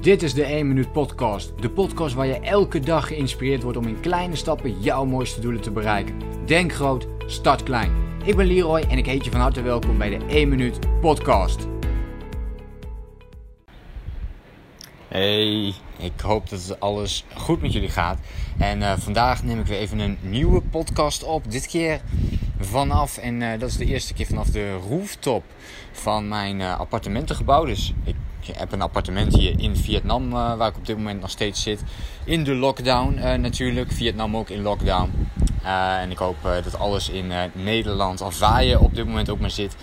Dit is de 1 Minuut Podcast. De podcast waar je elke dag geïnspireerd wordt om in kleine stappen jouw mooiste doelen te bereiken. Denk groot, start klein. Ik ben Leroy en ik heet je van harte welkom bij de 1 Minuut Podcast. Hey, ik hoop dat alles goed met jullie gaat. En uh, vandaag neem ik weer even een nieuwe podcast op. Dit keer vanaf, en uh, dat is de eerste keer vanaf de rooftop van mijn uh, appartementengebouw. Dus ik ik heb een appartement hier in Vietnam, uh, waar ik op dit moment nog steeds zit. In de lockdown uh, natuurlijk. Vietnam ook in lockdown. Uh, en ik hoop dat alles in Nederland, of waar je op dit moment ook maar zit,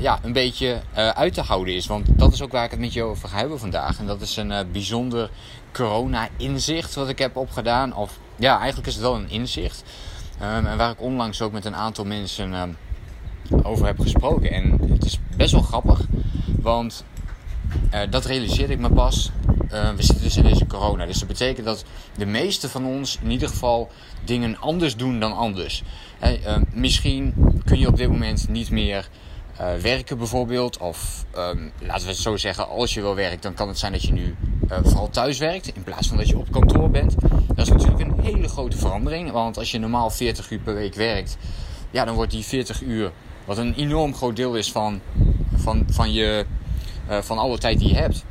ja, een beetje uit te houden is. Want dat is ook waar ik het met je over ga hebben vandaag. En dat is een bijzonder corona-inzicht wat ik heb opgedaan. Of ja, eigenlijk is het wel een inzicht. Um, en waar ik onlangs ook met een aantal mensen um, over heb gesproken. En het is best wel grappig. Want uh, dat realiseerde ik me pas. Uh, we zitten dus in deze corona. Dus dat betekent dat de meeste van ons in ieder geval dingen anders doen dan anders. Uh, misschien kun je op dit moment niet meer werken bijvoorbeeld. Of um, laten we het zo zeggen, als je wel werkt, dan kan het zijn dat je nu vooral thuis werkt. In plaats van dat je op kantoor bent. Dat is natuurlijk een hele grote verandering. Want als je normaal 40 uur per week werkt, ja, dan wordt die 40 uur, wat een enorm groot deel is van, van, van je van alle tijd die je hebt,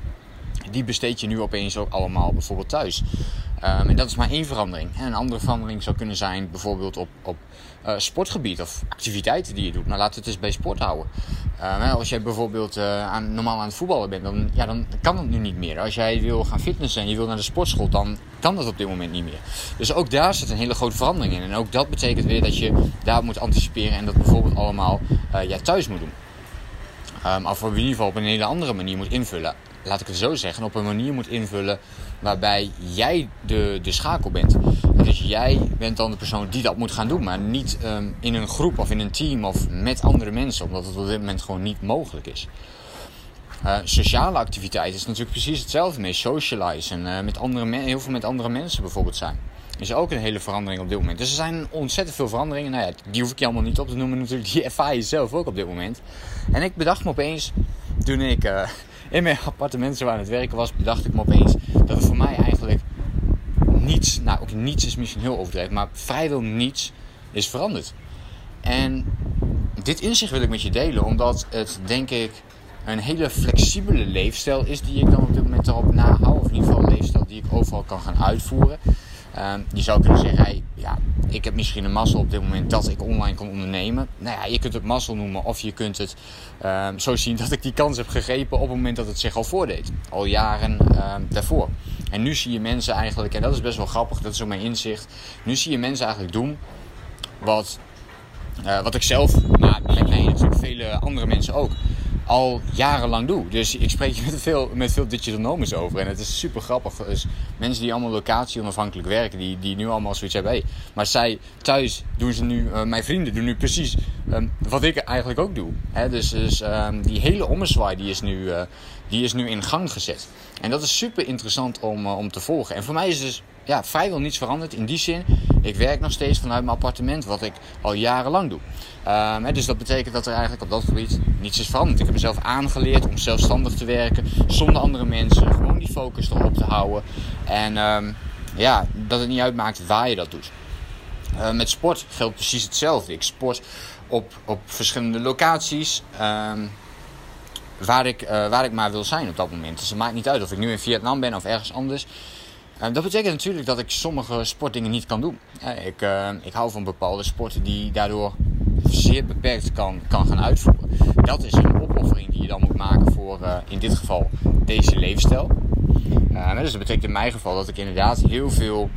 die besteed je nu opeens ook allemaal bijvoorbeeld thuis. Um, en dat is maar één verandering. En een andere verandering zou kunnen zijn bijvoorbeeld op, op uh, sportgebied of activiteiten die je doet. Maar laten we het eens bij sport houden. Um, als jij bijvoorbeeld uh, aan, normaal aan het voetballen bent, dan, ja, dan kan dat nu niet meer. Als jij wil gaan fitnessen en je wil naar de sportschool, dan kan dat op dit moment niet meer. Dus ook daar zit een hele grote verandering in. En ook dat betekent weer dat je daar moet anticiperen en dat bijvoorbeeld allemaal ja, thuis moet doen. Um, of in ieder geval op een hele andere manier moet invullen. Laat ik het zo zeggen. Op een manier moet invullen waarbij jij de, de schakel bent. dus jij bent dan de persoon die dat moet gaan doen. Maar niet um, in een groep of in een team of met andere mensen. Omdat het op dit moment gewoon niet mogelijk is. Uh, sociale activiteit is natuurlijk precies hetzelfde mee. Socializen, uh, met andere heel veel met andere mensen bijvoorbeeld zijn is ook een hele verandering op dit moment. Dus er zijn ontzettend veel veranderingen. Nou ja, die hoef ik je allemaal niet op te noemen natuurlijk. Die ervaar je zelf ook op dit moment. En ik bedacht me opeens, toen ik uh, in mijn appartement zo aan het werken was, bedacht ik me opeens dat er voor mij eigenlijk niets, nou ook niets is misschien heel overdreven, maar vrijwel niets is veranderd. En dit inzicht wil ik met je delen, omdat het denk ik een hele flexibele leefstijl is die ik dan op dit moment erop nahoud. Of in ieder geval een leefstijl die ik overal kan gaan uitvoeren. Um, je zou kunnen zeggen, ja, ik heb misschien een mazzel op dit moment dat ik online kan ondernemen. Nou ja, je kunt het mazzel noemen of je kunt het um, zo zien dat ik die kans heb gegrepen op het moment dat het zich al voordeed. Al jaren um, daarvoor. En nu zie je mensen eigenlijk, en dat is best wel grappig, dat is ook mijn inzicht. Nu zie je mensen eigenlijk doen wat, uh, wat ik zelf, nou, lijkt mij natuurlijk vele andere mensen ook al jarenlang doe. Dus ik spreek met veel, met veel digital nomads over. En het is super grappig. Dus mensen die allemaal locatie onafhankelijk werken, die, die nu allemaal zoiets hebben. Hey, maar zij thuis doen ze nu, uh, mijn vrienden doen nu precies um, wat ik eigenlijk ook doe. Hè? Dus, dus um, die hele ommezwaai die is, nu, uh, die is nu in gang gezet. En dat is super interessant om, uh, om te volgen. En voor mij is dus ja, vrijwel niets veranderd in die zin. Ik werk nog steeds vanuit mijn appartement, wat ik al jarenlang doe. Um, dus dat betekent dat er eigenlijk op dat gebied niets is veranderd. Ik heb mezelf aangeleerd om zelfstandig te werken, zonder andere mensen, gewoon die focus erop te houden. En um, ja, dat het niet uitmaakt waar je dat doet. Uh, met sport geldt precies hetzelfde. Ik sport op, op verschillende locaties. Waar, ik, uh, waar ik maar wil zijn op dat moment. Dus het maakt niet uit of ik nu in Vietnam ben of ergens anders. Uh, dat betekent natuurlijk dat ik sommige sportdingen niet kan doen. Ik, uh, ik hou van bepaalde sporten die daardoor zeer beperkt kan, kan gaan uitvoeren. Dat is een opoffering die je dan moet maken voor in dit geval deze levensstijl. dus dat betekent in mijn geval dat ik inderdaad heel veel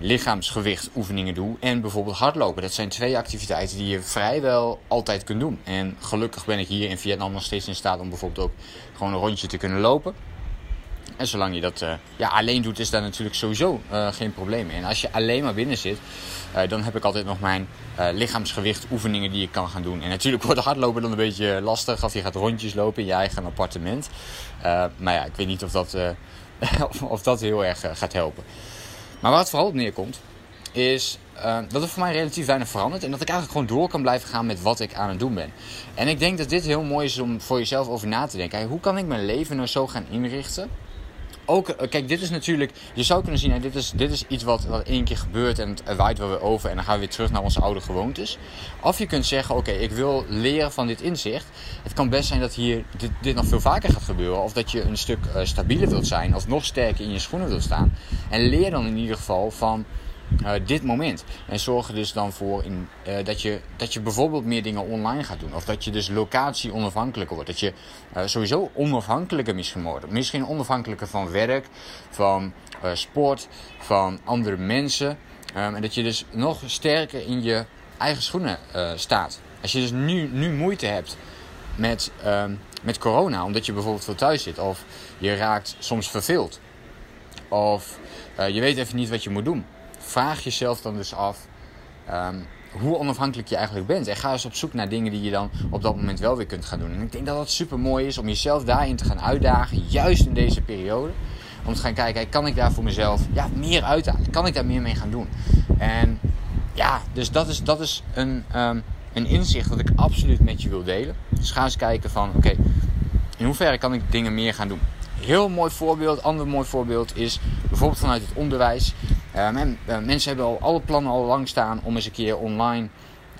lichaamsgewicht oefeningen doe en bijvoorbeeld hardlopen. Dat zijn twee activiteiten die je vrijwel altijd kunt doen. En gelukkig ben ik hier in Vietnam nog steeds in staat om bijvoorbeeld ook gewoon een rondje te kunnen lopen. En zolang je dat uh, ja, alleen doet, is daar natuurlijk sowieso uh, geen probleem. En als je alleen maar binnen zit, uh, dan heb ik altijd nog mijn lichaamsgewicht oefeningen die ik kan gaan doen. En natuurlijk wordt hardlopen dan een beetje lastig of je gaat rondjes lopen in je eigen appartement. maar ja, ik weet niet of dat, of, dat heel erg gaat helpen. Maar waar het vooral op neerkomt, is dat er voor mij relatief weinig verandert. En dat ik eigenlijk gewoon door kan blijven gaan met wat ik aan het doen ben. En ik denk dat dit heel mooi is om voor jezelf over na te denken. Hey, hoe kan ik mijn leven nou zo gaan inrichten? Ook, eh, kijk, dit is natuurlijk, je zou kunnen zien, hè, dit, is, dit is iets wat, wat één keer gebeurt en het waait wel weer over en dan gaan we weer terug naar onze oude gewoontes. Of je kunt zeggen, oké, ik wil leren van dit inzicht. Het kan best zijn dat hier dit, nog veel vaker gaat gebeuren. Of dat je een stuk uh, stabieler wilt zijn of nog sterker in je schoenen wilt staan. En leer dan in ieder geval van uh, dit moment. En zorg er dus dan voor in, uh, dat, je, dat je bijvoorbeeld meer dingen online gaat doen. Of dat je dus locatie onafhankelijker wordt. Dat je uh, sowieso onafhankelijker misschien wordt. Misschien onafhankelijker van werk, van sport, van andere mensen. Um, en dat je dus nog sterker in je eigen schoenen staat. Als je dus nu, nu moeite hebt met, um, met corona, omdat je bijvoorbeeld veel thuis zit. Of je raakt soms verveeld. Of je weet even niet wat je moet doen vraag jezelf dan dus af um, hoe onafhankelijk je eigenlijk bent. En ga eens op zoek naar dingen die je dan op dat moment wel weer kunt gaan doen. En ik denk dat het super mooi is om jezelf daarin te gaan uitdagen, juist in deze periode. Om te gaan kijken, kan ik daar voor mezelf ja, meer uithalen? Kan ik daar meer mee gaan doen? En ja, dus dat is, dat is een, um, een inzicht wat ik absoluut met je wil delen. Dus ga eens kijken van, oké, in hoeverre kan ik dingen meer gaan doen? Heel mooi voorbeeld, ander mooi voorbeeld is bijvoorbeeld vanuit het onderwijs. Uh, men, uh, mensen hebben al alle plannen al lang staan om eens een keer online,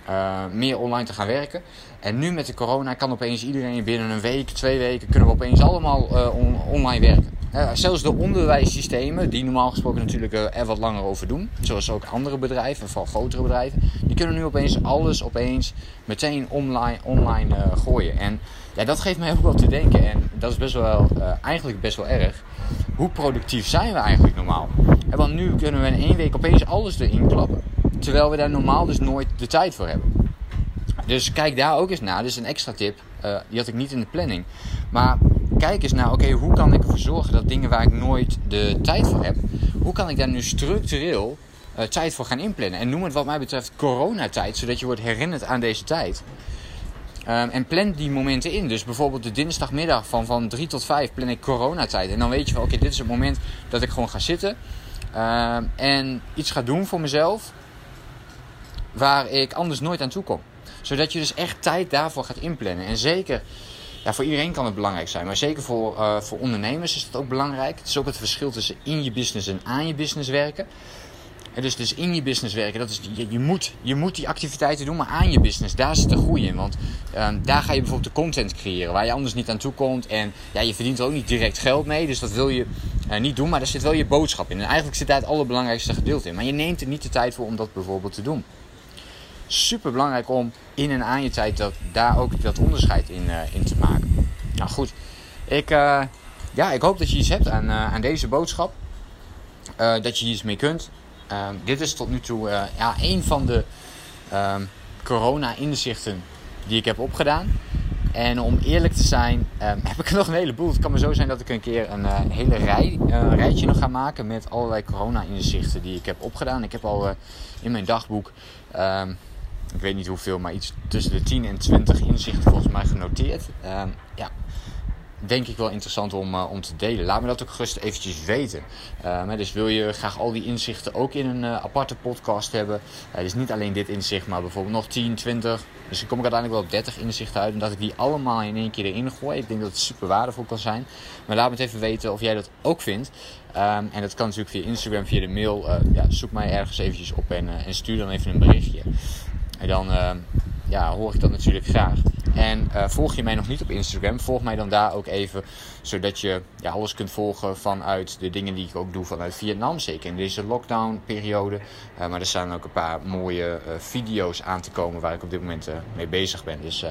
uh, meer online te gaan werken. En nu met de corona kan opeens iedereen binnen een week, twee weken, kunnen we opeens allemaal on online werken. zelfs de onderwijssystemen, die normaal gesproken natuurlijk er wat langer over doen, zoals ook andere bedrijven, vooral grotere bedrijven, die kunnen nu opeens alles opeens meteen online, online gooien. En ja, dat geeft mij ook wel te denken. En dat is best wel, eigenlijk best wel erg. Hoe productief zijn we eigenlijk normaal? Want nu kunnen we in één week opeens alles erin klappen. Terwijl we daar normaal dus nooit de tijd voor hebben. Dus kijk daar ook eens naar. Dus een extra tip. Uh, die had ik niet in de planning. Maar kijk eens naar, oké, hoe kan ik ervoor zorgen dat dingen waar ik nooit de tijd voor heb, hoe kan ik daar nu structureel uh, tijd voor gaan inplannen? En noem het wat mij betreft coronatijd, zodat je wordt herinnerd aan deze tijd. Um, en plan die momenten in. Dus bijvoorbeeld de dinsdagmiddag van, van 3 tot 5 plan ik coronatijd. En dan weet je van oké, dit is het moment dat ik gewoon ga zitten. Uh, en iets ga doen voor mezelf. Waar ik anders nooit aan toe kom. Zodat je dus echt tijd daarvoor gaat inplannen. En zeker, ja, voor iedereen kan het belangrijk zijn. Maar zeker voor, uh, voor ondernemers is dat ook belangrijk. Het is ook het verschil tussen in je business en aan je business werken. En dus, dus in je business werken, dat is, je, je, moet, je moet die activiteiten doen, maar aan je business, daar zit de groei in. Want um, daar ga je bijvoorbeeld de content creëren waar je anders niet aan toe komt. En ja, je verdient er ook niet direct geld mee, dus dat wil je uh, niet doen. Maar daar zit wel je boodschap in. En eigenlijk zit daar het allerbelangrijkste gedeelte in. Maar je neemt er niet de tijd voor om dat bijvoorbeeld te doen. Super belangrijk om in en aan je tijd dat, daar ook dat onderscheid in, uh, in te maken. Nou goed, ik, uh, ja, ik hoop dat je iets hebt aan, aan deze boodschap. dat je iets mee kunt. Um, dit is tot nu toe ja, een van de um, corona-inzichten die ik heb opgedaan. En om eerlijk te zijn, um, heb ik er nog een heleboel. Het kan maar zo zijn dat ik een keer een uh, hele rij, uh, rijtje nog ga maken met allerlei corona-inzichten die ik heb opgedaan. Ik heb al in mijn dagboek, ik weet niet hoeveel, maar iets tussen de 10 en 20 inzichten volgens mij genoteerd. ja, denk ik wel interessant om, uh, om te delen. Laat me dat ook gerust eventjes weten. Uh, dus wil je graag al die inzichten ook in een uh, aparte podcast hebben. dus niet alleen dit inzicht, maar bijvoorbeeld nog 10, 20. Dus dan kom ik uiteindelijk wel op 30 inzichten uit. En dat ik die allemaal in één keer erin gooi. Ik denk dat het super waardevol kan zijn. Maar laat me het even weten of jij dat ook vindt. Um, en dat kan natuurlijk via Instagram, via de mail. ja, zoek mij ergens eventjes op en, en stuur dan even een berichtje. En dan ehm, ja, hoor ik dat natuurlijk graag. En uh, volg je mij nog niet op Instagram, volg mij dan daar ook even. Zodat je ja, alles kunt volgen vanuit de dingen die ik ook doe vanuit Vietnam. Zeker in deze lockdown periode. Uh, maar er staan ook een paar mooie uh, video's aan te komen waar ik op dit moment mee bezig ben. Dus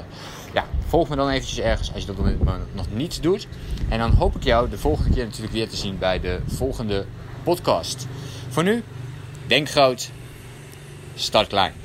ja, volg me dan eventjes ergens als je dat nog niet doet. En dan hoop ik jou de volgende keer natuurlijk weer te zien bij de volgende podcast. Voor nu, denk groot, start klein.